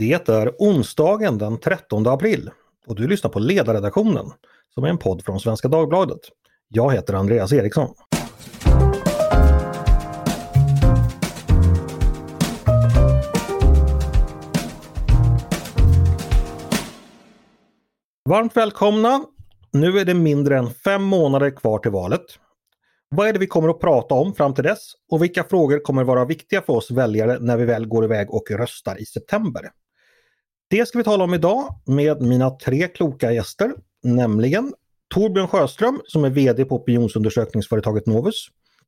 Det är onsdagen den 13 april och du lyssnar på Ledarredaktionen som är en podd från Svenska Dagbladet. Jag heter Andreas Eriksson. Varmt välkomna! Nu är det mindre än fem månader kvar till valet. Vad är det vi kommer att prata om fram till dess och vilka frågor kommer vara viktiga för oss väljare när vi väl går iväg och röstar i september? Det ska vi tala om idag med mina tre kloka gäster, nämligen Torbjörn Sjöström som är VD på opinionsundersökningsföretaget Novus,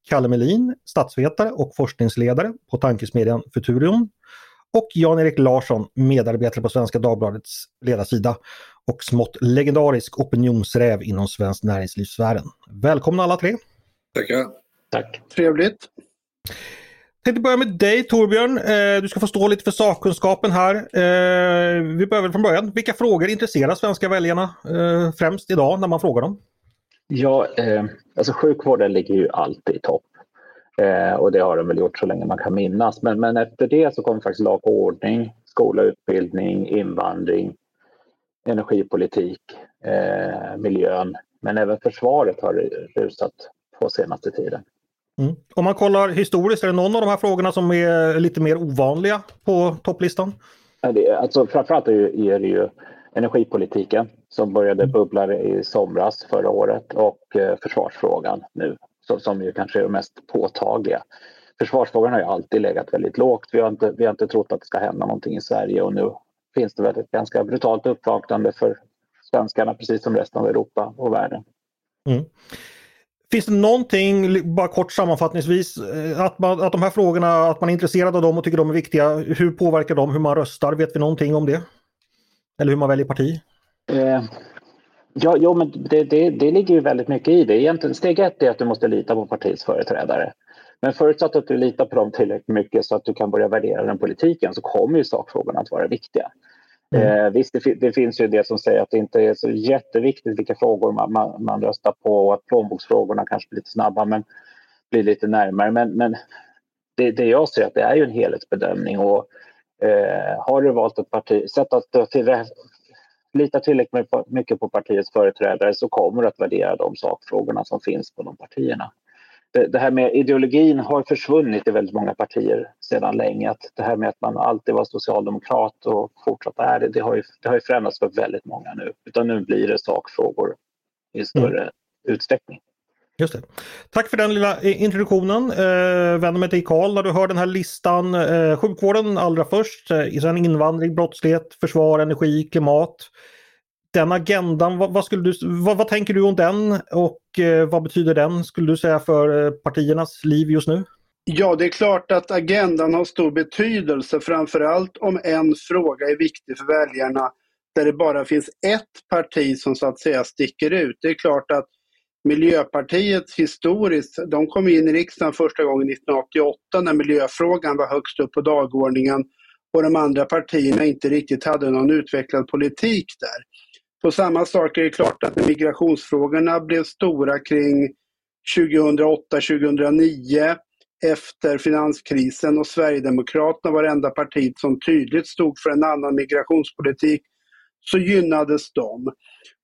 Kalle Melin, statsvetare och forskningsledare på tankesmedjan Futurion och Jan-Erik Larsson, medarbetare på Svenska Dagbladets ledarsida och smått legendarisk opinionsräv inom svensk näringslivssfären. Välkomna alla tre! Tackar! Tack! Trevligt! Jag tänkte börja med dig Torbjörn. Eh, du ska få stå lite för sakkunskapen här. Eh, vi börjar väl från början. Vilka frågor intresserar svenska väljarna eh, främst idag när man frågar dem? Ja, eh, alltså sjukvården ligger ju alltid i topp. Eh, och det har den väl gjort så länge man kan minnas. Men, men efter det så kommer faktiskt lag och ordning, skola, utbildning, invandring, energipolitik, eh, miljön. Men även försvaret har rusat på senaste tiden. Mm. Om man kollar historiskt, är det någon av de här frågorna som är lite mer ovanliga på topplistan? alltså, framförallt är det ju energipolitiken som började mm. bubbla i somras förra året och eh, försvarsfrågan nu som, som ju kanske är det mest påtagliga. Försvarsfrågan har ju alltid legat väldigt lågt. Vi har, inte, vi har inte trott att det ska hända någonting i Sverige och nu finns det väl ett ganska brutalt uppvaknande för svenskarna precis som resten av Europa och världen. Mm. Finns det någonting, bara kort sammanfattningsvis, eh, att, man, att de här frågorna, att man är intresserad av dem och tycker de är viktiga. Hur påverkar de hur man röstar? Vet vi någonting om det? Eller hur man väljer parti? Eh, ja, jo, men det, det, det ligger ju väldigt mycket i det. Egentligen, steg ett är att du måste lita på partiets företrädare. Men förutsatt att du litar på dem tillräckligt mycket så att du kan börja värdera den politiken så kommer ju sakfrågorna att vara viktiga. Mm. Eh, visst, det, det, finns ju det som säger att det inte är så jätteviktigt vilka frågor man, man, man röstar på och att plånboksfrågorna kanske blir lite snabba men blir lite närmare. Men, men det, det jag ser att det är ju en helhetsbedömning och eh, har du valt ett parti, sett att till, litar tillräckligt mycket på partiets företrädare så kommer du att värdera de sakfrågorna som finns på de partierna det, det, här med ideologin har försvunnit i väldigt många partier sedan länge. Att det här med att man alltid var socialdemokrat och fortsatt är det, det har ju, det har ju förändrats för väldigt många nu. Utan nu blir det sakfrågor i större mm. utsträckning. Just det. Tack för den lilla introduktionen. Eh, vänder mig till Karl när du hör den här listan. Eh, sjukvården allra först, eh, sen invandring, brottslighet, försvar, energi, klimat den agendan, vad, vad skulle du, vad, vad, tänker du om den och eh, vad betyder den skulle du säga för eh, partiernas liv just nu? Ja, det är klart att agendan har stor betydelse, framförallt om en fråga är viktig för väljarna där det bara finns ett parti som så att säga sticker ut. Det är klart att Miljöpartiet historiskt, de kom in i riksdagen första gången 1988 när miljöfrågan var högst upp på dagordningen och de andra partierna inte riktigt hade någon utvecklad politik där. På samma sak är det klart att när migrationsfrågorna blev stora kring 2008-2009 efter finanskrisen och Sverigedemokraterna var det enda partiet som tydligt stod för en annan migrationspolitik så gynnades de.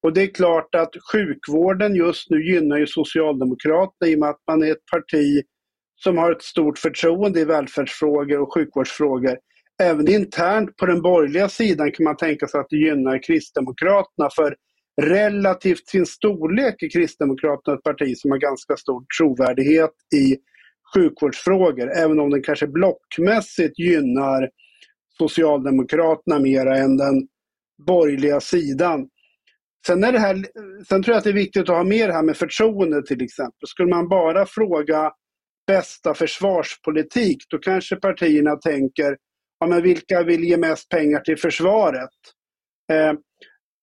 Och det är klart att sjukvården just nu gynnar ju Socialdemokraterna i och med att man är ett parti som har ett stort förtroende i välfärdsfrågor och sjukvårdsfrågor även internt på den borgerliga sidan kan man tänka sig att det gynnar Kristdemokraterna för relativt sin storlek är Kristdemokraterna ett parti som har ganska stor trovärdighet i sjukvårdsfrågor, även om den kanske blockmässigt gynnar Socialdemokraterna mera än den borgerliga sidan. Sen, är det här, sen tror jag att det är viktigt att ha med det här med förtroende till exempel. Skulle man bara fråga bästa försvarspolitik, då kanske partierna tänker ja, men vilka vill ge mest pengar till försvaret? Eh,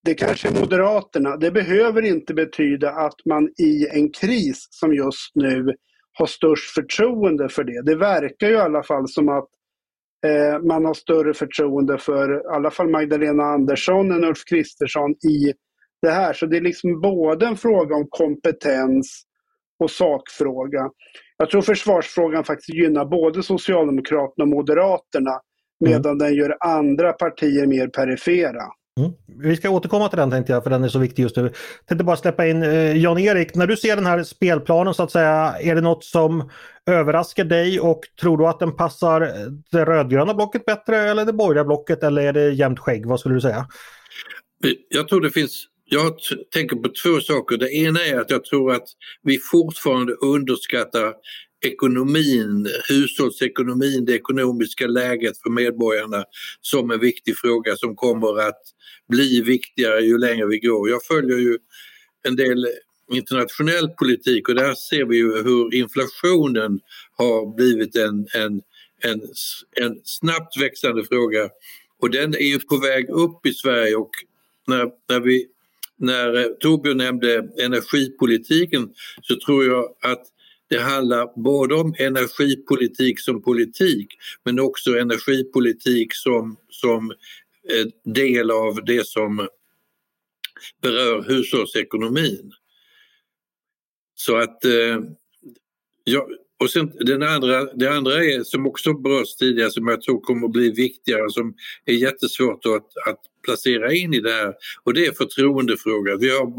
det kanske är Moderaterna. Det behöver inte betyda att man i en kris som just nu har störst förtroende för det. Det verkar ju i alla fall som att eh, man har större förtroende för i alla fall Magdalena Andersson än Ulf Kristersson i det här. Så det är liksom både en fråga om kompetens och sakfråga. Jag tror försvarsfrågan faktiskt gynnar både Socialdemokraterna och Moderaterna medan mm. den gör andra partier mer perifera. Mm. Vi ska återkomma till den tänkte jag, för den är så viktig just nu. Jag tänkte bara släppa in eh, Jan-Erik, när du ser den här spelplanen så att säga, är det något som överraskar dig och tror du att den passar det rödgröna blocket bättre eller det borgerliga blocket eller är det jämnt skägg? Vad skulle du säga? Jag tror det finns jag tänker på två saker. Det ena är att jag tror att vi fortfarande underskattar ekonomin, hushållsekonomin, det ekonomiska läget för medborgarna som en viktig fråga som kommer att bli viktigare ju längre vi går. Jag följer ju en del internationell politik och där ser vi ju hur inflationen har blivit en, en, en, en snabbt växande fråga och den är ju på väg upp i Sverige och när, när vi när Torbjörn nämnde energipolitiken så tror jag att det handlar både om energipolitik som politik men också energipolitik som, som eh, del av det som berör hushållsekonomin. Så att eh, ja, och sen den andra, det andra är, som också berörs tidigare som jag tror kommer att bli viktigare som är jättesvårt att, att placera in i det här och det är förtroendefrågan. Vi har,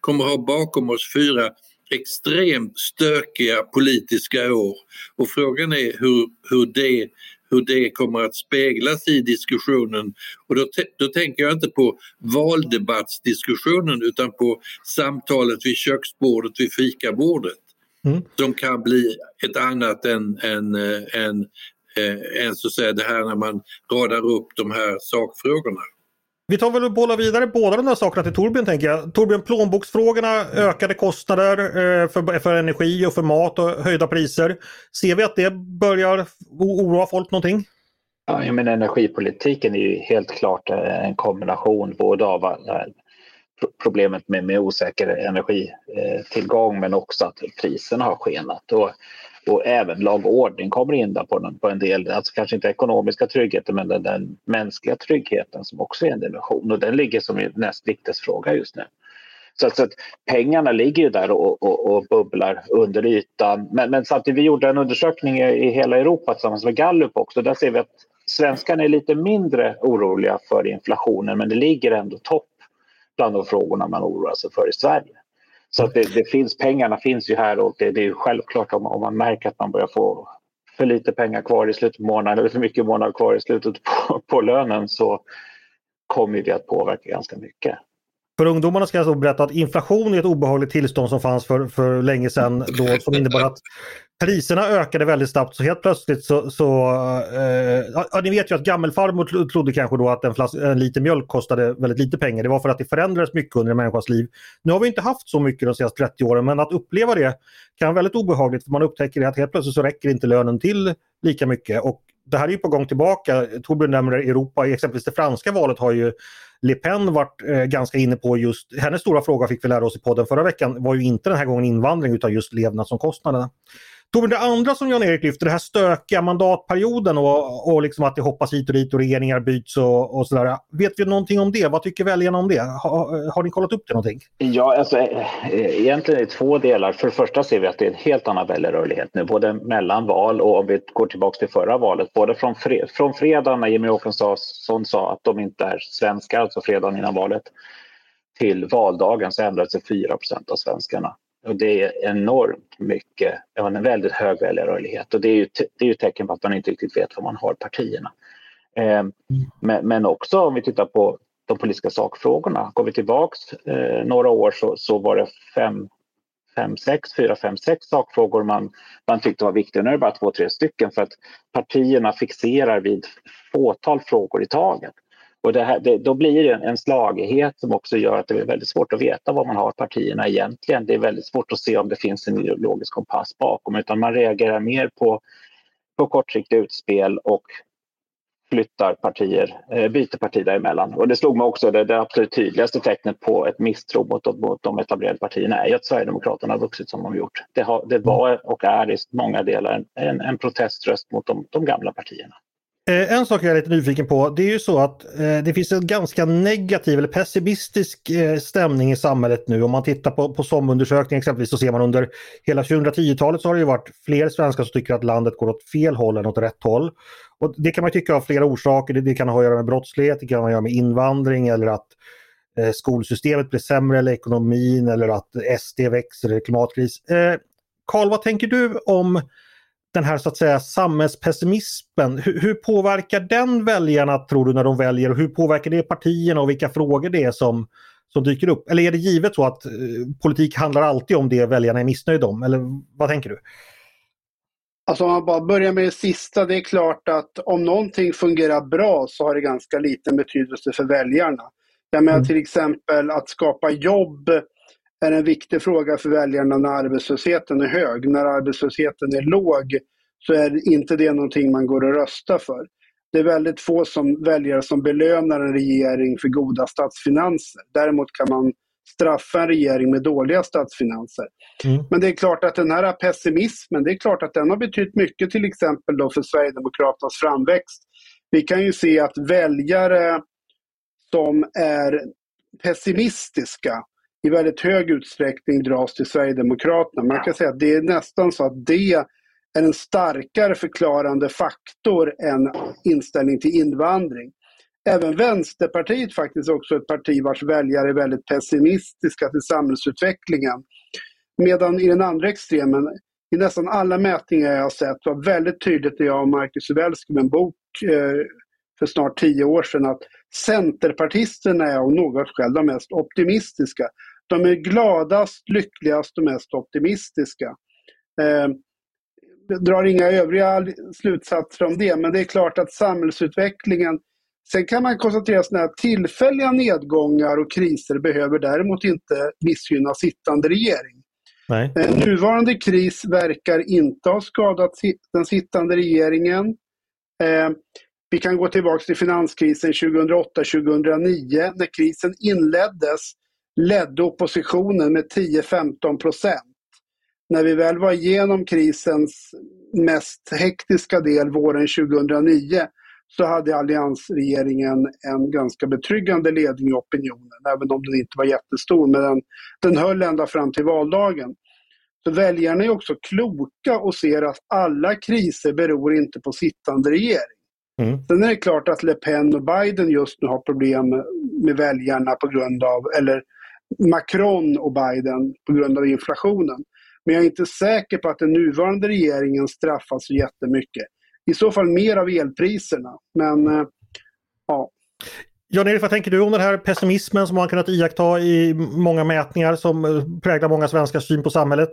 kommer ha bakom oss fyra extremt stökiga politiska år och frågan är hur, hur, det, hur det kommer att speglas i diskussionen. Och då, då tänker jag inte på valdebattsdiskussionen utan på samtalet vid köksbordet, vid fikabordet. Mm. Som kan bli ett annat än, än, än, än, än så att säga det här när man radar upp de här sakfrågorna. Vi tar väl och bollar vidare båda de där sakerna till Torbjörn tänker jag. Torbjörn, plånboksfrågorna, ökade kostnader eh, för, för energi och för mat och höjda priser. Ser vi att det börjar oroa folk någonting? Ja, jag menar, energipolitiken är ju helt klart eh, en kombination både av eh, problemet med, med osäker energitillgång men också att priserna har skenat. Och och även lag och ordning kommer in där på, den, på en del, alltså kanske inte ekonomiska tryggheten men den, den, mänskliga tryggheten som också är en dimension och den ligger som en näst viktigaste fråga just nu. Så att, så att, pengarna ligger ju där och, och, och bubblar under ytan. Men, men, samtidigt, vi gjorde en undersökning i, i hela Europa tillsammans med Gallup också. Där ser vi att svenskarna är lite mindre oroliga för inflationen men det ligger ändå topp bland de frågorna man oroar sig för i Sverige. Så att det, det, finns, pengarna finns ju här och det, det är självklart om, om, man märker att man börjar få för lite pengar kvar i slutet på månaden eller för mycket månader kvar i slutet på, på lönen så kommer det att påverka ganska mycket. För ungdomarna ska jag alltså berätta att inflation är ett obehagligt tillstånd som fanns för, för länge sedan då, som innebar att priserna ökade väldigt snabbt så helt plötsligt så... så eh, ja, ni vet ju att gammelfarmor trodde kanske då att en, flas, en liter mjölk kostade väldigt lite pengar. Det var för att det förändrades mycket under en människas liv. Nu har vi inte haft så mycket de senaste 30 åren men att uppleva det kan vara väldigt obehagligt för man upptäcker att helt plötsligt så räcker inte lönen till lika mycket. Och det här är ju på gång tillbaka. Torbjörn nämner Europa, i exempelvis det franska valet har ju Le Pen varit eh, ganska inne på just, hennes stora fråga fick vi lära oss i podden förra veckan var ju inte den här gången invandring utan just levnadsomkostnaderna. Torbjörn, det andra som Jan-Erik lyfter, den här stökiga mandatperioden och, och liksom att det hoppas hit och dit och regeringar byts och, och sådär. Vet vi någonting om det? Vad tycker väljarna om det? Ha, har ni kollat upp det någonting? Ja, alltså, eh, eh, egentligen är det två delar. För det första ser vi att det är en helt annan väljarrörlighet nu, både mellan val och om vi går tillbaka till förra valet, både från, fred, från fredag när Jimmie Åkesson sa att de inte är svenskar, alltså fredagen innan valet, till valdagen så ändrade sig 4% av svenskarna. Och det är enormt mycket, en väldigt hög väljarrörlighet och det är ju det är ju tecken på att man inte riktigt vet var man har partierna. Eh, men, men, också om vi tittar på de politiska sakfrågorna. Går vi tillbaks eh, några år så, så var det fem, fem, sex, fyra, fem, sex sakfrågor man, man tyckte var viktiga. Nu är det bara två, tre stycken för att partierna fixerar vid fåtal frågor i taget. Och det här, det, då blir det en slagighet som också gör att det är väldigt svårt att veta vad man har partierna egentligen. Det är väldigt svårt att se om det finns en ideologisk kompass bakom utan man reagerar mer på, på kortsiktiga utspel och flyttar partier, eh, byter parti däremellan. Och det slog mig också, det, det absolut tydligaste tecknet på ett misstro mot, mot de etablerade partierna är ju att Sverigedemokraterna har vuxit som de gjort. Det, har, det var och är i många delar en, en protest mot de, de gamla partierna. Eh, en sak jag är lite nyfiken på, det är ju så att eh, det finns en ganska negativ eller pessimistisk eh, stämning i samhället nu. Om man tittar på, på SOM-undersökningen exempelvis så ser man under hela 2010-talet så har det ju varit fler svenskar som tycker att landet går åt fel håll än åt rätt håll. Och det kan man tycka av flera orsaker. Det, det kan ha att göra med brottslighet, det kan ha att göra med invandring eller att eh, skolsystemet blir sämre eller ekonomin eller att SD växer eller klimatkris. Eh, Karl, vad tänker du om den här så att säga samhällspessimismen, hur, hur, påverkar den väljarna tror du när de väljer och hur påverkar det partierna och vilka frågor det är som, som dyker upp? Eller är det givet så att eh, politik handlar alltid om det väljarna är missnöjda om? Eller vad tänker du? Alltså om man bara börjar med det sista, det är klart att om någonting fungerar bra så har det ganska liten betydelse för väljarna. Jag menar mm. till exempel att skapa jobb är en viktig fråga för väljarna när arbetslösheten är hög. När arbetslösheten är låg så är inte det någonting man går och röstar för. Det är väldigt få som väljare som belönar en regering för goda statsfinanser. Däremot kan man straffa en regering med dåliga statsfinanser. Mm. Men det är klart att den här pessimismen, det är klart att den har betytt mycket till exempel då för Sverigedemokraternas framväxt. Vi kan ju se att väljare som är pessimistiska i väldigt hög utsträckning dras till Sverigedemokraterna. Man kan säga att det är nästan så att det är en starkare förklarande faktor än inställning till invandring. Även Vänsterpartiet faktiskt också ett parti vars väljare är väldigt pessimistiska till samhällsutvecklingen. Medan i den andra extremen, i nästan alla mätningar jag har sett, var väldigt tydligt när jag och Marcus Uvell skrev en bok eh, för snart tio år sedan att Centerpartisterna är av något skäl de mest optimistiska. De är gladast, lyckligast och mest optimistiska. Eh, drar inga övriga slutsatser om det, men det är klart att samhällsutvecklingen Sen kan man konstatera att tillfälliga nedgångar och kriser behöver däremot inte missgynna sittande regering. Nej. Eh, nuvarande kris verkar inte ha skadat den sittande regeringen. Eh, vi kan gå tillbaka till finanskrisen 2008-2009. När krisen inleddes ledde oppositionen med 10-15 procent. När vi väl var igenom krisens mest hektiska del våren 2009 så hade alliansregeringen en ganska betryggande ledning i opinionen, även om den inte var jättestor. Men den, den höll ända fram till valdagen. Så väljarna är också kloka och ser att alla kriser beror inte på sittande regering. Mm. Sen är det klart att Le Pen och Biden just nu har problem med väljarna på grund av, eller Macron och Biden på grund av inflationen. Men jag är inte säker på att den nuvarande regeringen straffas så jättemycket. I så fall mer av elpriserna. Men eh, ja. Jan-Erik, vad tänker du om den här pessimismen som man kunnat iaktta i många mätningar som eh, präglar många svenskars syn på samhället?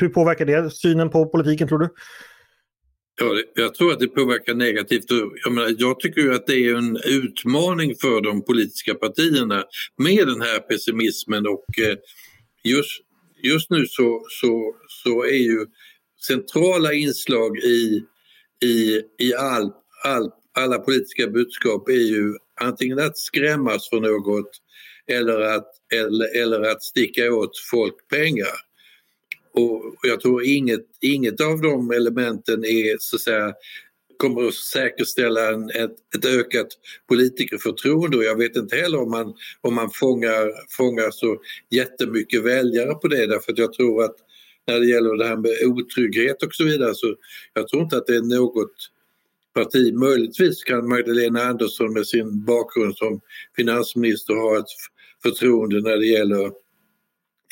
Hur påverkar det synen på politiken tror du? Ja, jag tror att det påverkar negativt. Jag, menar, jag tycker ju att det är en utmaning för de politiska partierna med den här pessimismen och eh, just, just nu så, så, så är ju centrala inslag i, i, i all, all, alla politiska budskap är ju antingen att skrämmas för något eller att, eller, eller att sticka åt folk pengar. Och jag tror inget, inget av de elementen är så att säga kommer att säkerställa en, ett, ett ökat politikerförtroende. Och jag vet inte heller om man, om man fångar, fångar så jättemycket väljare på det. Därför att jag tror att när det gäller det här med otrygghet och så vidare så jag tror inte att det är något parti, möjligtvis kan Magdalena Andersson med sin bakgrund som finansminister ha ett förtroende när det gäller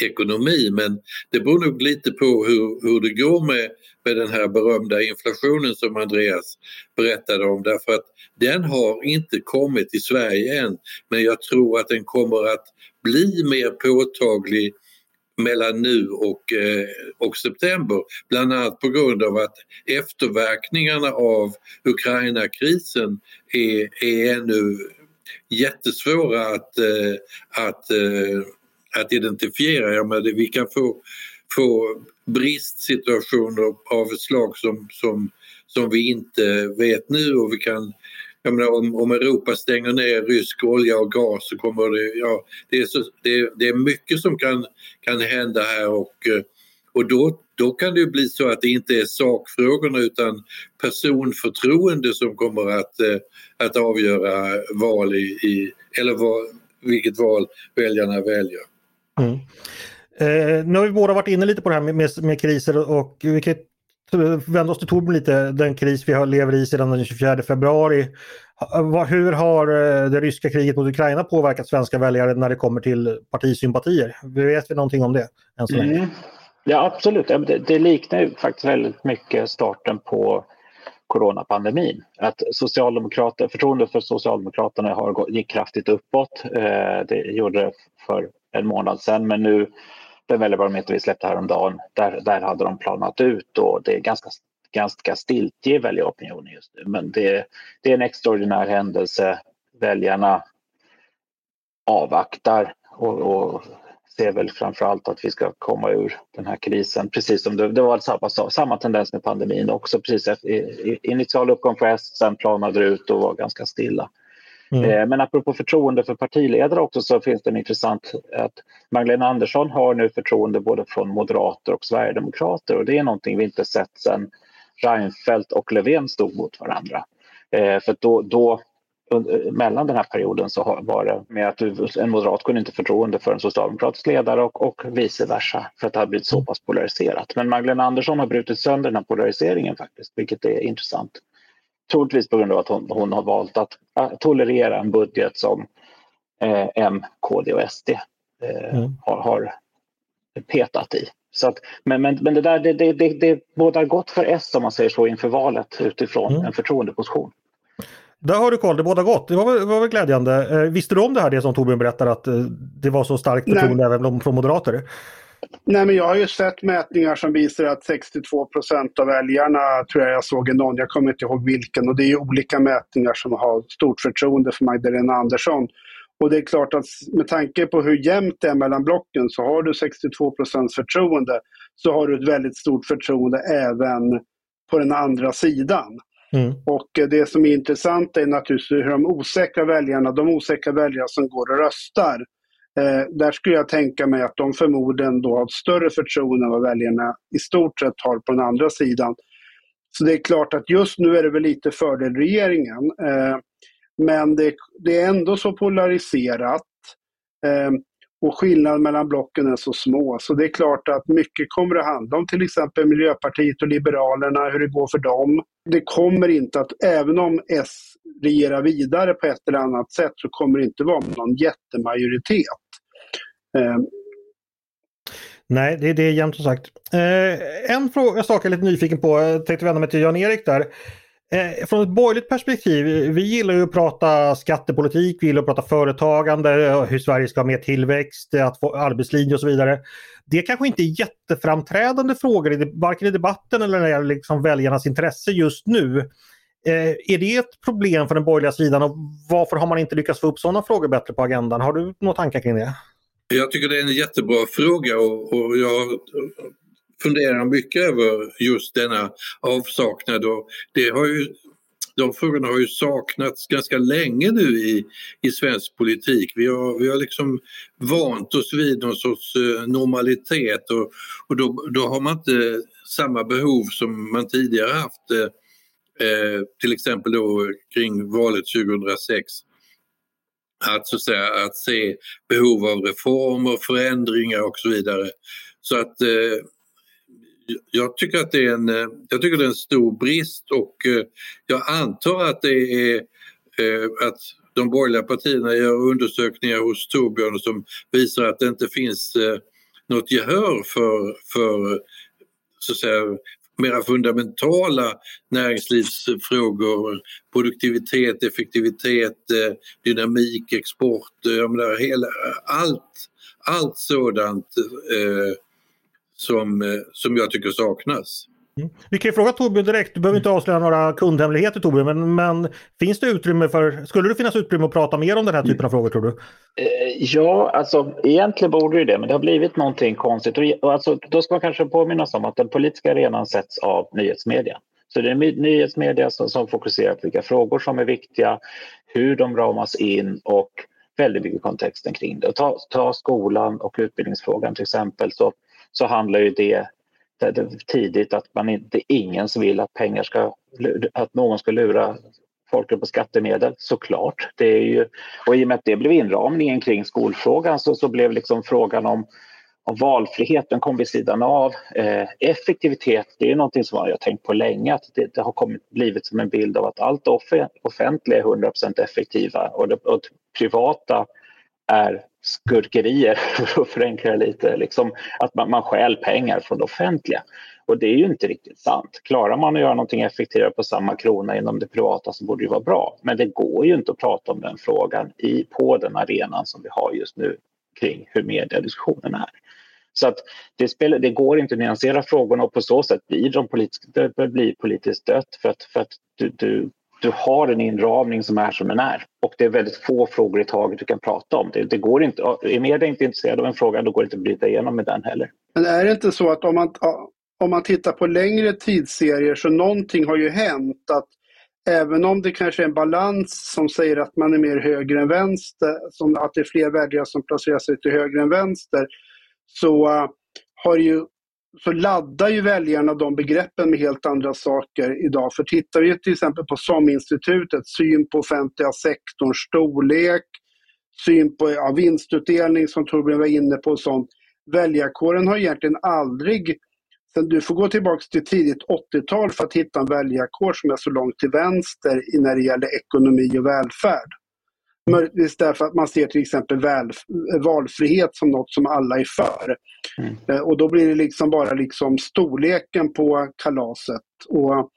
ekonomi men det beror nog lite på hur, hur det går med, med den här berömda inflationen som Andreas berättade om därför att den har inte kommit i Sverige än men jag tror att den kommer att bli mer påtaglig mellan nu och, eh, och september. Bland annat på grund av att efterverkningarna av Ukraina-krisen är, är ännu jättesvåra att, eh, att eh, att identifiera. Jag menar, vi kan få, få bristsituationer av ett slag som, som, som vi inte vet nu och vi kan jag menar, om, om Europa stänger ner rysk olja och gas så kommer det, ja, det är, så, det, det är mycket som kan, kan hända här och, eh, och då, då kan det bli så att det inte är sakfrågorna utan personförtroende som kommer att, eh, att avgöra val i, i eller vad, vilket val väljarna väljer. Mm. Eh, nu har vi båda varit inne lite på det här med, med, med kriser och vi kan vända oss till Torbjörn lite, den kris vi lever i sedan den 24 februari. Hur har eh, det ryska kriget mot Ukraina påverkat svenska väljare när det kommer till partisympatier? Vet vi någonting om det än så länge? Mm. Ja absolut, det, det liknar faktiskt väldigt mycket starten på coronapandemin. Att socialdemokrater, förtroendet för Socialdemokraterna har, gick kraftigt uppåt. Eh, det gjorde det för en månad sedan men nu den väljarbarometer vi släppte häromdagen, där, där hade de planat ut och det är ganska, ganska stiltje i väljaropinionen just nu. Men det, det är en extraordinär händelse. Väljarna avvaktar och, och ser väl framförallt att vi ska komma ur den här krisen. Precis som det, det var samma, samma tendens med pandemin också. Precis efter, initial uppgång för S, sen planade det ut och var ganska stilla. Mm. Eh, men apropå förtroende för partiledare också så finns det en intressant att Magdalena Andersson har nu förtroende både från moderater och sverigedemokrater och det är någonting vi inte sett sedan Reinfeldt och Löfven stod mot varandra. Eh, för då, då mellan den här perioden så var det med att en moderat kunde inte förtroende för en socialdemokratisk ledare och, och vice versa för att det har blivit så pass polariserat. Men Magdalena Andersson har brutit sönder den här polariseringen faktiskt, vilket är intressant. Troligtvis på grund av att hon, hon har valt att äh, tolerera en budget som eh, M, KD och SD eh, mm. har, har, petat i. Så att, men, men, men det där det, det, det, det bådar gott för S om man säger så inför valet utifrån mm. en förtroendeposition. Där har du koll, det båda gott. Det var, väl, var väl glädjande. Eh, visste du om det här, det som Torbjörn berättar, att eh, det var så starkt förtroende även från moderater? Nej, men jag har ju sett mätningar som visar att 62 procent av väljarna, tror jag jag såg i någon, jag kommer inte ihåg vilken, och det är olika mätningar som har stort förtroende för Magdalena Andersson. Och det är klart att med tanke på hur jämnt det är mellan blocken så har du 62 procents förtroende så har du ett väldigt stort förtroende även på den andra sidan. Mm. Och eh, det som är intressant är naturligtvis hur de osäkra väljarna, de osäkra väljare som går och röstar, Eh, där skulle jag tänka mig att de förmodligen då har ett större förtroende än vad väljarna i stort sett har på den andra sidan. Så det är klart att just nu är det väl lite fördel regeringen. Eh, men det, det, är ändå så polariserat. Eh, och skillnaden mellan blocken är så små. Så det är klart att mycket kommer att handla om till exempel Miljöpartiet och Liberalerna, hur det går för dem. Det kommer inte att, även om S regerar vidare på ett eller annat sätt, så kommer det inte vara någon jättemajoritet. Eh. Nej, det, det är jämnt som sagt. Eh, en fråga, sak jag är lite nyfiken på, jag tänkte vända mig till Jan-Erik där. Eh, från ett borgerligt perspektiv, eh, vi gillar ju att prata skattepolitik, vi gillar att prata företagande, eh, hur Sverige ska ha mer tillväxt, eh, att få arbetslinje och så vidare. Det kanske inte är jätteframträdande frågor, varken i debatten eller när det gäller liksom väljarnas intresse just nu. Eh, är det ett problem för den borgerliga sidan och varför har man inte lyckats få upp sådana frågor bättre på agendan? Har du några tankar kring det? Jag tycker det är en jättebra fråga och, och jag funderar mycket över just denna avsaknad. Och det har ju, de frågorna har ju saknats ganska länge nu i, i svensk politik. Vi har, vi har liksom vant oss vid någon sorts eh, normalitet och, och då, då har man inte samma behov som man tidigare haft. Eh, eh till exempel då kring valet 2006 att, så att, säga, att se behov av reformer, förändringar och så vidare. Så att eh, jag tycker att det är en, eh, jag tycker det är en stor brist och eh, jag antar att det är eh, att de borgerliga partierna gör undersökningar hos Torbjörn som visar att det inte finns något gehör för, för så att säga, mera fundamentala näringslivsfrågor, produktivitet, effektivitet, dynamik, export, jag menar, hela, allt, allt sådant eh, som, eh, som jag tycker saknas. Mm. Vi kan ju fråga Torbjörn direkt, du behöver inte avslöja några kundhemligheter Torbjörn, men, men, finns det utrymme för, skulle det finnas utrymme att prata mer om den här typen av frågor tror du? Eh, ja, alltså egentligen borde det det, men det har blivit någonting konstigt. Och, alltså, då ska man kanske påminnas om att den politiska arenan sätts av nyhetsmedia. Så det är nyhetsmedia som, som fokuserar på vilka frågor som är viktiga, hur de ramas in och väldigt mycket kontexten kring det. ta, ta skolan och utbildningsfrågan till exempel så så handlar ju det tidigt att man inte, ingen som vill att pengar ska, att någon ska lura folk på skattemedel, såklart. Det är ju, och i och med att det blev inramningen kring skolfrågan så, så blev liksom frågan om, om valfriheten kom vid sidan av. Eh, effektivitet, det är någonting som jag har tänkt på länge, att det, det har kommit, blivit som en bild av att allt offentliga är 100 effektiva och det, och det privata är skurkerier, för att förenkla det lite. Liksom att man, man stjäl pengar från det offentliga. Och det är ju inte riktigt sant. Klarar man att göra någonting effektivare på samma krona inom det privata så borde det vara bra. Men det går ju inte att prata om den frågan i, på den arenan som vi har just nu kring hur mediediskussionen är. Så att det, spelar, det går inte att nyansera frågorna och på så sätt blir de politiskt, det blir politiskt dött för att, för att du, du du har en inramning som är som den är. Och det är väldigt få frågor i taget du kan prata om. Det, det går inte, är media inte intresserad av en fråga då går det inte att bryta igenom med den heller. Men är det inte så att om man, om man tittar på längre tidsserier så någonting har ju hänt att även om det kanske är en balans som säger att man är mer höger än vänster, som att det är fler väljare som placerar sig till höger än vänster, så äh, har ju så laddar ju väljarna de begreppen med helt andra saker idag. För tittar vi till exempel på SOM-institutet, syn på offentliga sektorns storlek, syn på ja, vinstutdelning som Torbjörn var inne på och sånt. Väljarkåren har egentligen aldrig, sen du får gå tillbaka till tidigt 80-tal för att hitta en väljarkår som är så långt till vänster när det gäller ekonomi och välfärd. Möjligtvis därför att man ser till exempel väl, valfrihet som något som alla är för. Mm. Eh, och då blir det liksom bara liksom storleken på kalaset. Och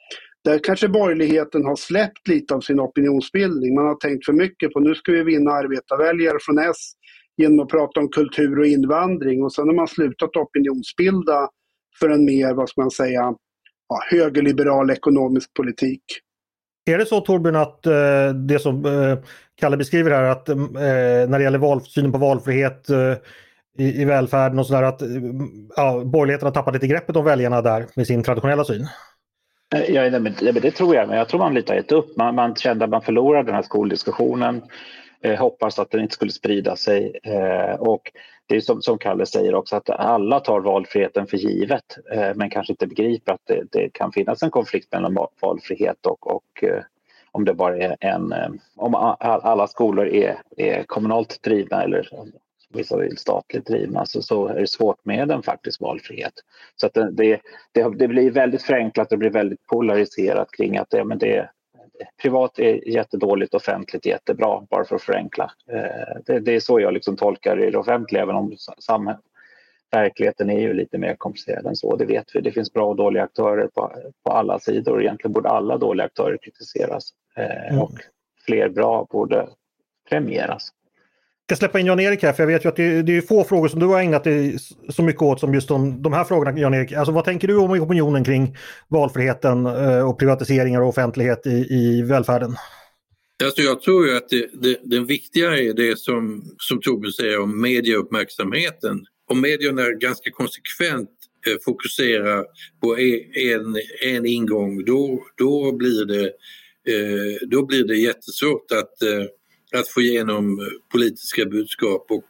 där kanske borgerligheten har släppt lite av sin opinionsbildning. Man har tänkt för mycket på nu ska vi vinna arbetarväljare från S genom att prata om kultur och invandring och sen har man slutat opinionsbilda för en mer, vad ska man säga, ja, högerliberal ekonomisk politik. Är det så Torbjörn att eh, det som eh, Kalle beskriver här att eh, när det gäller val, synen på valfrihet eh, i, i välfärden och sådär att eh, ja, borgerligheten har tappat lite greppet om väljarna där med sin traditionella syn? Ja, ja, det, det tror jag, men jag tror man lite har gett upp. Man, man kände att man förlorade den här skoldiskussionen. Eh, hoppas att den inte skulle sprida sig. Eh, och det är som, som Kalle säger också att alla tar valfriheten för givet eh, men kanske inte begriper att det, det, kan finnas en konflikt mellan valfrihet och, och eh, om det bara är en, eh, om alla skolor är, är kommunalt drivna eller vissa vill statligt drivna så, så är det svårt med en faktisk valfrihet. Så att det, det, det, blir väldigt förenklat och blir väldigt polariserat kring att det, men det, privat är jättedåligt, offentligt jättebra, bara för att förenkla. Eh, det, det är så jag liksom tolkar det offentliga, även om samhället verkligheten är ju lite mer komplicerad än så, det vet vi. Det finns bra och dåliga aktörer på, på alla sidor. Egentligen borde alla dåliga aktörer kritiseras eh, mm. och fler bra borde premieras. Jag ska släppa in Jan-Erik här, för jag vet ju att det, det är få frågor som du har ägnat dig så mycket åt som just de, de här frågorna, Jan-Erik. Alltså, vad tänker du om opinionen kring valfriheten eh, och privatiseringar och offentlighet i, i välfärden? Alltså jag tror ju att det, det, det viktiga är det som, som Torbjörn säger om medieuppmärksamheten om medierna ganska konsekvent eh, fokuserar på e, en, en ingång då, då, blir det, eh, då blir det jättesvårt att, att få igenom eh, politiska budskap. Och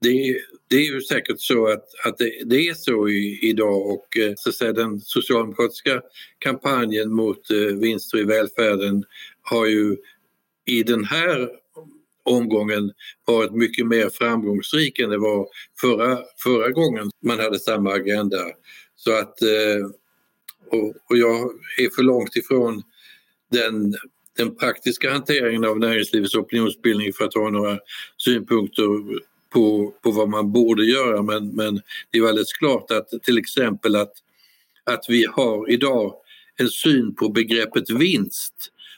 det, det är ju säkert så att, att det, det är så i, idag och eh, så att säga, den socialdemokratiska kampanjen mot eh, vinster i välfärden har ju i den här omgången varit mycket mer framgångsrik än det var förra, förra gången man hade samma agenda. Så att, eh, och, och jag är för långt ifrån den, den praktiska hanteringen av näringslivets opinionsbildning för att ha några synpunkter på, på vad man borde göra men, men det är alldeles klart att till exempel att, att vi har idag en syn på begreppet vinst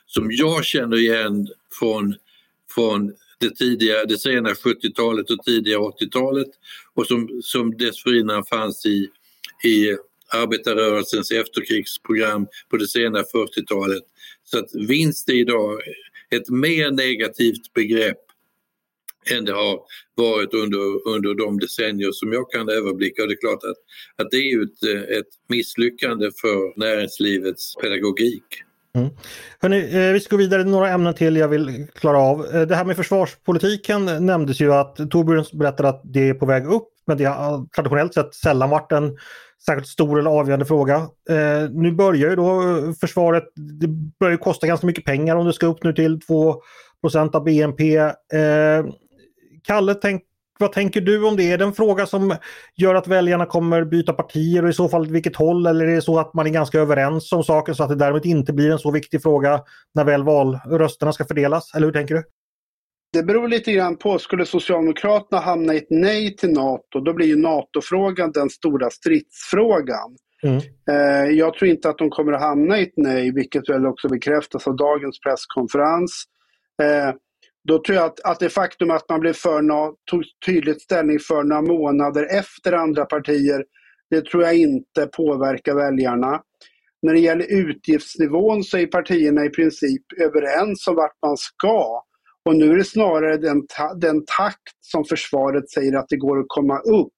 som jag känner igen från från det, tidiga, det sena 70-talet och tidiga 80-talet och som, som dessförinnan fanns i, i arbetarrörelsens efterkrigsprogram på det sena 40-talet. Så att vinst är idag ett mer negativt begrepp än det har varit under, under de decennier som jag kan överblicka. Och det är klart att, att det är ett, ett misslyckande för näringslivets pedagogik. Mm. Hörrni, eh, vi ska gå vidare, några ämnen till jag vill klara av. Eh, det här med försvarspolitiken nämndes ju att Torbjörn berättade att det är på väg upp men det har traditionellt sett sällan varit en särskilt stor eller avgörande fråga. Eh, nu börjar ju då försvaret, det börjar kosta ganska mycket pengar om det ska upp nu till 2% av BNP. Eh, Kalle, tänk, vad tänker du om det? Är det en fråga som gör att väljarna kommer byta partier och i så fall vilket håll? Eller är det så att man är ganska överens om saken så att det därmed inte blir en så viktig fråga när väl valrösterna ska fördelas? Eller hur tänker du? Det beror lite grann på. Skulle Socialdemokraterna hamna i ett nej till NATO, då blir ju NATO-frågan den stora stridsfrågan. Mm. Eh, jag tror inte att de kommer att hamna i ett nej, vilket väl också bekräftas av dagens presskonferens. Eh, då tror jag att, att det faktum att man blev för, tog tydligt ställning för några månader efter andra partier, det tror jag inte påverkar väljarna. När det gäller utgiftsnivån så är partierna i princip överens om vart man ska. Och nu är det snarare den, ta den takt som försvaret säger att det går att komma upp.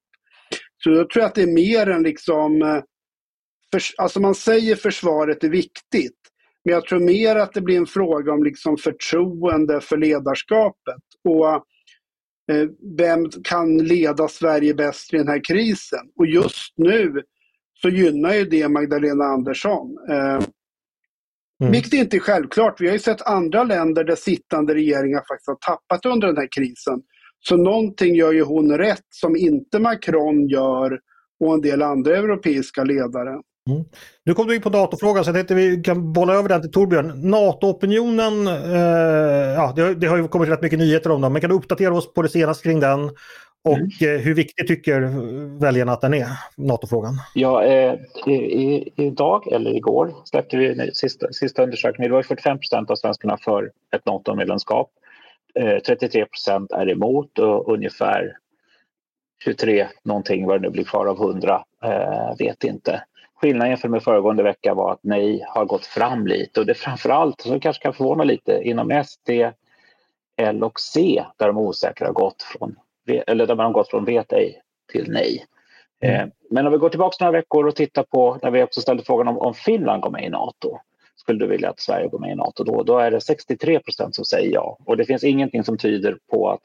Så då tror jag att det är mer än liksom... Eh, för, alltså man säger försvaret är viktigt. Men jag tror mer att det blir en fråga om liksom förtroende för ledarskapet. Och eh, vem kan leda Sverige bäst i den här krisen? Och just nu så gynnar ju det Magdalena Andersson. Eh, Mm. Vilket inte är självklart. Vi har ju sett andra länder där sittande regeringar faktiskt har tappat under den här krisen. Så någonting gör ju hon rätt som inte Macron gör och en del andra europeiska ledare. Mm. Nu kom du in på NATO-frågan så jag tänkte vi kan bolla över den till Torbjörn. NATO-opinionen, eh, ja, det, det, har ju kommit rätt mycket nyheter om den, men kan du uppdatera oss på det senaste kring den? Och mm. Hur viktig tycker väljarna att den är, NATO-frågan? Ja, eh, i, idag eller igår släppte vi sista, sista undersökningen. Det var 45 procent av svenskarna för ett NATO-medlemskap. Eh, 33 procent är emot och ungefär 23 någonting vad det nu blir kvar av 100 eh, vet inte. Skillnaden jämfört med föregående vecka var att nej har gått fram lite och det framförallt, som kanske kan förvåna lite, inom SD, L och C där de osäkra har gått från eller där man har gått från vet ej till nej. Mm. Eh, men om vi går tillbaka några veckor och tittar på när vi också ställde frågan om, om Finland går med i Nato. Skulle du vilja att Sverige går med i Nato då? Då är det 63 procent som säger ja. Och det finns ingenting som tyder på att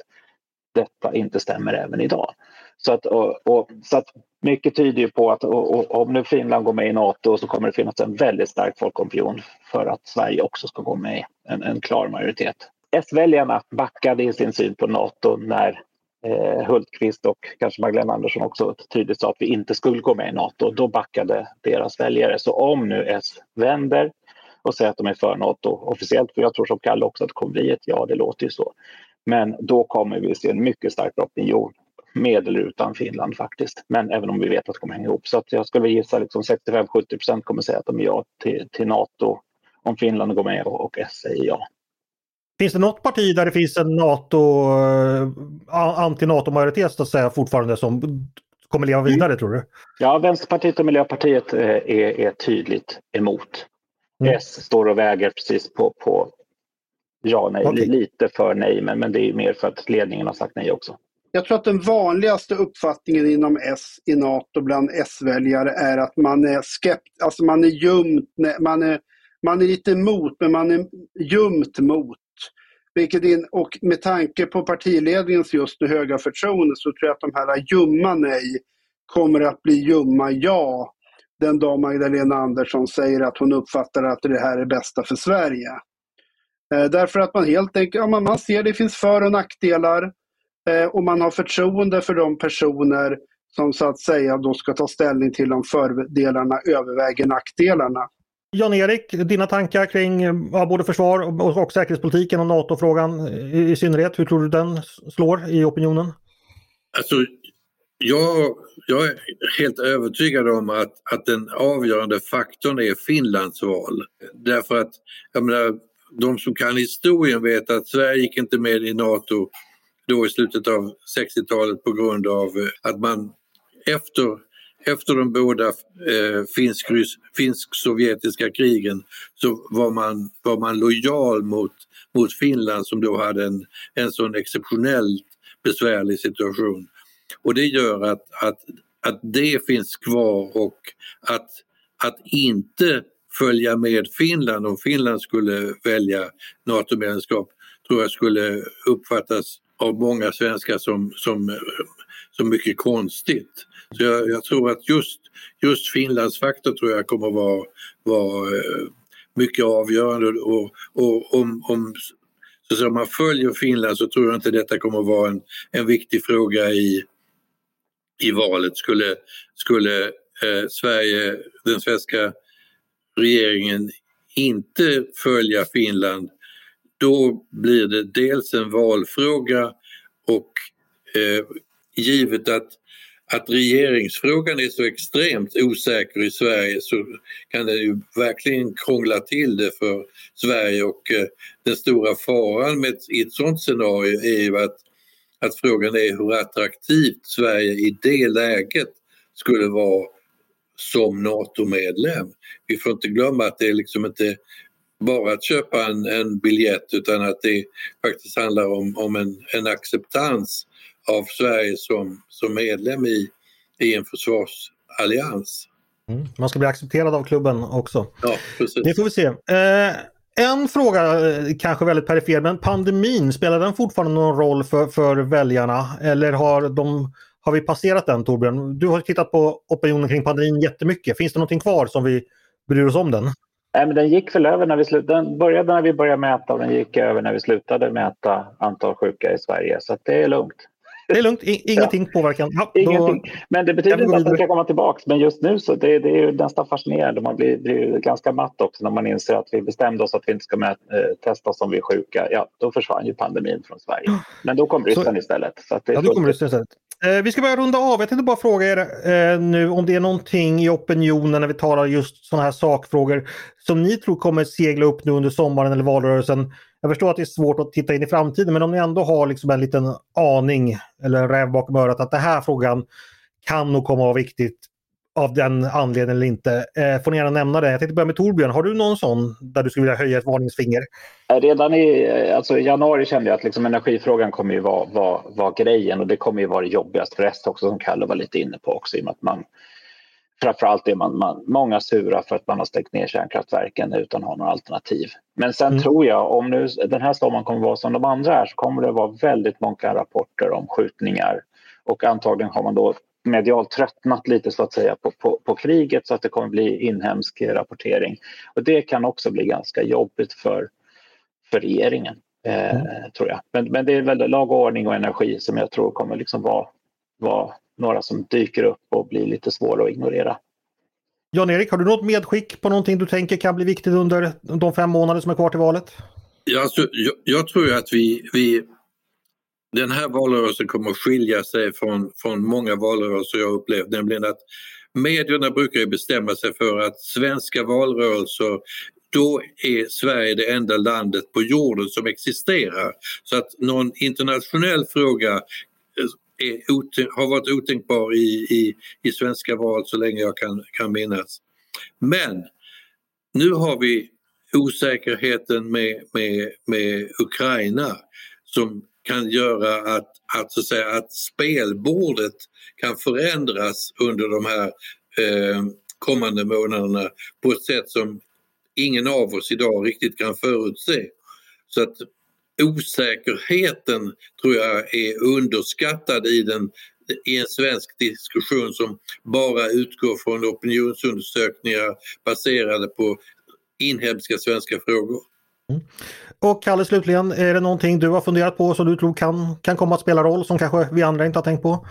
detta inte stämmer även idag. Så att, och, och, så att mycket tyder ju på att och, om nu Finland går med i Nato så kommer det finnas en väldigt stark folkopinion för att Sverige också ska gå med, en, en klar majoritet. S-väljarna backade i sin syn på Nato när eh, Hultqvist och kanske Magdalena Andersson också tydligt sa att vi inte skulle gå med i Nato. Då backade deras väljare. Så om nu S vänder och säger att de är för Nato officiellt, för jag tror som Kalle också att det kommer bli ett ja, det låter ju så. Men då kommer vi se en mycket stark opinion med eller utan Finland faktiskt. Men även om vi vet att det kommer hänga ihop. Så att jag skulle gissa liksom 65-70 procent kommer säga att de är ja till, till Nato om Finland går med och, och S säger ja. Finns det något parti där det finns en NATO, äh, anti-NATO-majoritet så att säga fortfarande som kommer leva vidare mm. tror du? Ja, Vänsterpartiet och Miljöpartiet eh, är, är tydligt emot. Mm. S står och väger precis på, på ja, nej, okay. lite för nej, men, men det är mer för att ledningen har sagt nej också. Jag tror att den vanligaste uppfattningen inom S i NATO bland S-väljare är att man är skept, alltså man är ljumt, man är, man är lite emot men man är ljumt mot. Vilket in, och med tanke på partiledningens just nu höga förtroende så tror jag att de här ljumma nej kommer att bli ljumma ja den dag Magdalena Andersson säger att hon uppfattar att det här är bästa för Sverige. Eh, därför att man helt enkelt, ja, man, man ser det finns för och nackdelar eh, och man har förtroende för de personer som så att säga då ska ta ställning till om fördelarna överväger nackdelarna. Jan-Erik, dina tankar kring eh, ja, både försvar och, och säkerhetspolitiken och NATO-frågan i, i, synnerhet. Hur tror du den slår i opinionen? Alltså, jag, jag är helt övertygad om att, att den avgörande faktorn är Finlands val. Därför att jag menar, de som kan historien vet att Sverige gick inte med i NATO då i slutet av 60-talet på grund av eh, att man efter efter de båda eh, finsk-sovjetiska krigen så var man, var man lojal mot, mot Finland som då hade en, en sån exceptionellt besvärlig situation. Och det gör att, att, att det finns kvar och att, att inte följa med Finland om Finland skulle välja NATO-medlemskap tror jag skulle uppfattas av många svenskar som, som, så mycket konstigt. Så jag, jag, tror att just just Finlandsfaktor tror jag kommer vara, vara eh, mycket avgörande och, och om, om så att säga, man följer Finland så tror jag inte detta kommer vara en, en viktig fråga i, i valet. Skulle, skulle eh, Sverige, den svenska regeringen inte följa Finland då blir det dels en valfråga och eh, givet att, att regeringsfrågan är så extremt osäker i Sverige så kan det ju verkligen krångla till det för Sverige och eh, den stora faran med ett, i ett sådant scenario är ju att, att frågan är hur attraktivt Sverige i det läget skulle vara som NATO-medlem. Vi får inte glömma att det är liksom inte bara att köpa en, en biljett utan att det faktiskt handlar om, om en, en acceptans av Sverige som, som medlem i, i en försvarsallians. Mm. Man ska bli accepterad av klubben också. Ja, precis. Det får vi se. Eh, en fråga, eh, kanske väldigt perifer, men pandemin, spelar den fortfarande någon roll för, för väljarna? Eller har, de, har vi passerat den Torbjörn? Du har tittat på opinionen kring pandemin jättemycket. Finns det någonting kvar som vi bryr oss om den? Nej, men den gick väl över när vi slutade. Den började när vi började mäta och den gick över när vi slutade mäta antal sjuka i Sverige. Så det är lugnt. Det är lugnt, ingenting ja. påverkan. Ja, ingenting. Då... Men det betyder inte att den ska komma tillbaka. Men just nu så det, det är ju nästan fascinerande. Man blir, blir ganska matt också när man inser att vi bestämde oss att vi inte ska med, eh, testa som vi är sjuka. Ja, då försvann ju pandemin från Sverige. Men då kom Ryssland så... istället. Så ja, då kom Ryssland istället. Eh, vi ska börja runda av. Jag tänkte bara fråga er eh, nu om det är någonting i opinionen när vi talar just sådana här sakfrågor som ni tror kommer segla upp nu under sommaren eller valrörelsen. Jag förstår att det är svårt att titta in i framtiden men om ni ändå har liksom en liten aning eller en räv bakom örat att den här frågan kan nog komma att vara viktigt av den anledningen eller inte. Eh, får ni gärna nämna det. Jag tänkte börja med Torbjörn. Har du någon sån där du skulle vilja höja ett varningsfinger? Eh, redan i, eh, alltså i januari kände jag att liksom energifrågan kommer ju vara, vara, vara grejen och det kommer ju vara det jobbigaste för resten också som Kalle var lite inne på också i och med att man framförallt är man, man många sura för att man har stängt ner kärnkraftverken utan att ha några alternativ. Men sen mm. tror jag om nu den här sommaren kommer vara som de andra är så kommer det vara väldigt många rapporter om skjutningar och antagligen har man då medialt tröttnat lite så att säga på, på, på, kriget så att det kommer bli inhemsk rapportering. Och det kan också bli ganska jobbigt för, för regeringen, eh, mm. tror jag. Men, men det är väl lag och ordning och energi som jag tror kommer liksom vara, vara några som dyker upp och blir lite svåra att ignorera. Jan-Erik, har du något medskick på någonting du tänker kan bli viktigt under de fem månader som är kvar till valet? Ja, alltså, jag, jag tror att vi, vi den här valrörelsen kommer att skilja sig från, från många valrörelser jag upplevt, nämligen att medierna brukar bestämma sig för att svenska valrörelser då är Sverige det enda landet på jorden som existerar. Så att någon internationell fråga har varit otänkbar i, i, i svenska val så länge jag kan, kan minnas. Men nu har vi osäkerheten med, med, med Ukraina som kan göra att, att, så att, säga, att spelbordet kan förändras under de här eh, kommande månaderna på ett sätt som ingen av oss idag riktigt kan förutse. Så att osäkerheten tror jag är underskattad i, den, i en svensk diskussion som bara utgår från opinionsundersökningar baserade på inhemska svenska frågor. Mm. Och Kalle slutligen, är det någonting du har funderat på som du tror kan, kan komma att spela roll som kanske vi andra inte har tänkt på?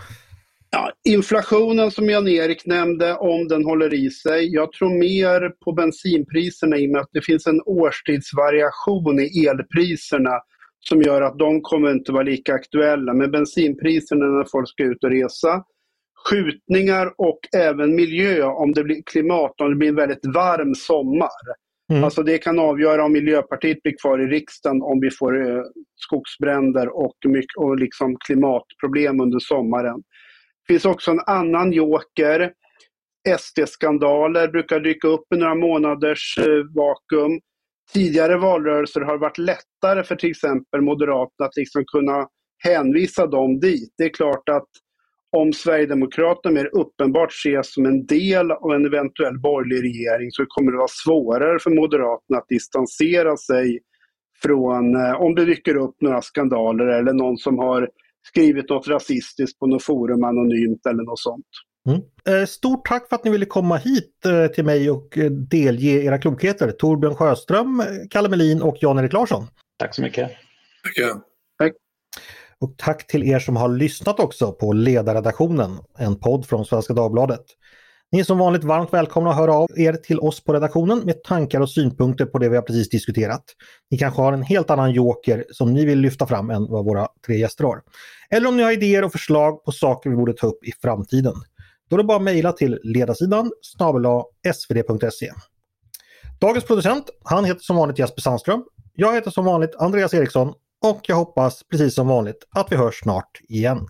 Ja, inflationen som Jan-Erik nämnde, om den håller i sig. Jag tror mer på bensinpriserna i och med att det finns en årstidsvariation i elpriserna som gör att de kommer inte vara lika aktuella. Men bensinpriserna när folk ska ut och resa, skjutningar och även miljö om det blir klimat, om det blir en väldigt varm sommar. Mm. Alltså det kan avgöra om Miljöpartiet blir kvar i riksdagen om vi får eh, skogsbränder och, mycket, och liksom klimatproblem under sommaren. Det finns också en annan joker. SD-skandaler brukar dyka upp i några månaders eh, vakuum. Tidigare valrörelser har det varit lättare för till exempel Moderaterna att liksom kunna hänvisa dem dit. Det är klart att om Sverigedemokraterna mer uppenbart ses som en del av en eventuell borgerlig regering så kommer det vara svårare för Moderaterna att distansera sig från eh, om det dyker upp några skandaler eller någon som har skrivit något rasistiskt på något forum anonymt eller något sånt. Mm. Eh, stort tack för att ni ville komma hit eh, till mig och eh, delge era klokheter. Torbjörn Sjöström, Kalle Melin och Jan-Erik Larsson. Tack så mycket. Tackar. Och tack till er som har lyssnat också på Ledarredaktionen, en podd från Svenska Dagbladet. Ni är som vanligt varmt välkomna att höra av er till oss på redaktionen med tankar och synpunkter på det vi har precis diskuterat. Ni kanske har en helt annan joker som ni vill lyfta fram än vad våra tre gäster har. Eller om ni har idéer och förslag på saker vi borde ta upp i framtiden. Då är det bara att mejla till ledarsidan snabel svd.se. Dagens producent, han heter som vanligt Jesper Sandström. Jag heter som vanligt Andreas Eriksson och jag hoppas precis som vanligt att vi hörs snart igen.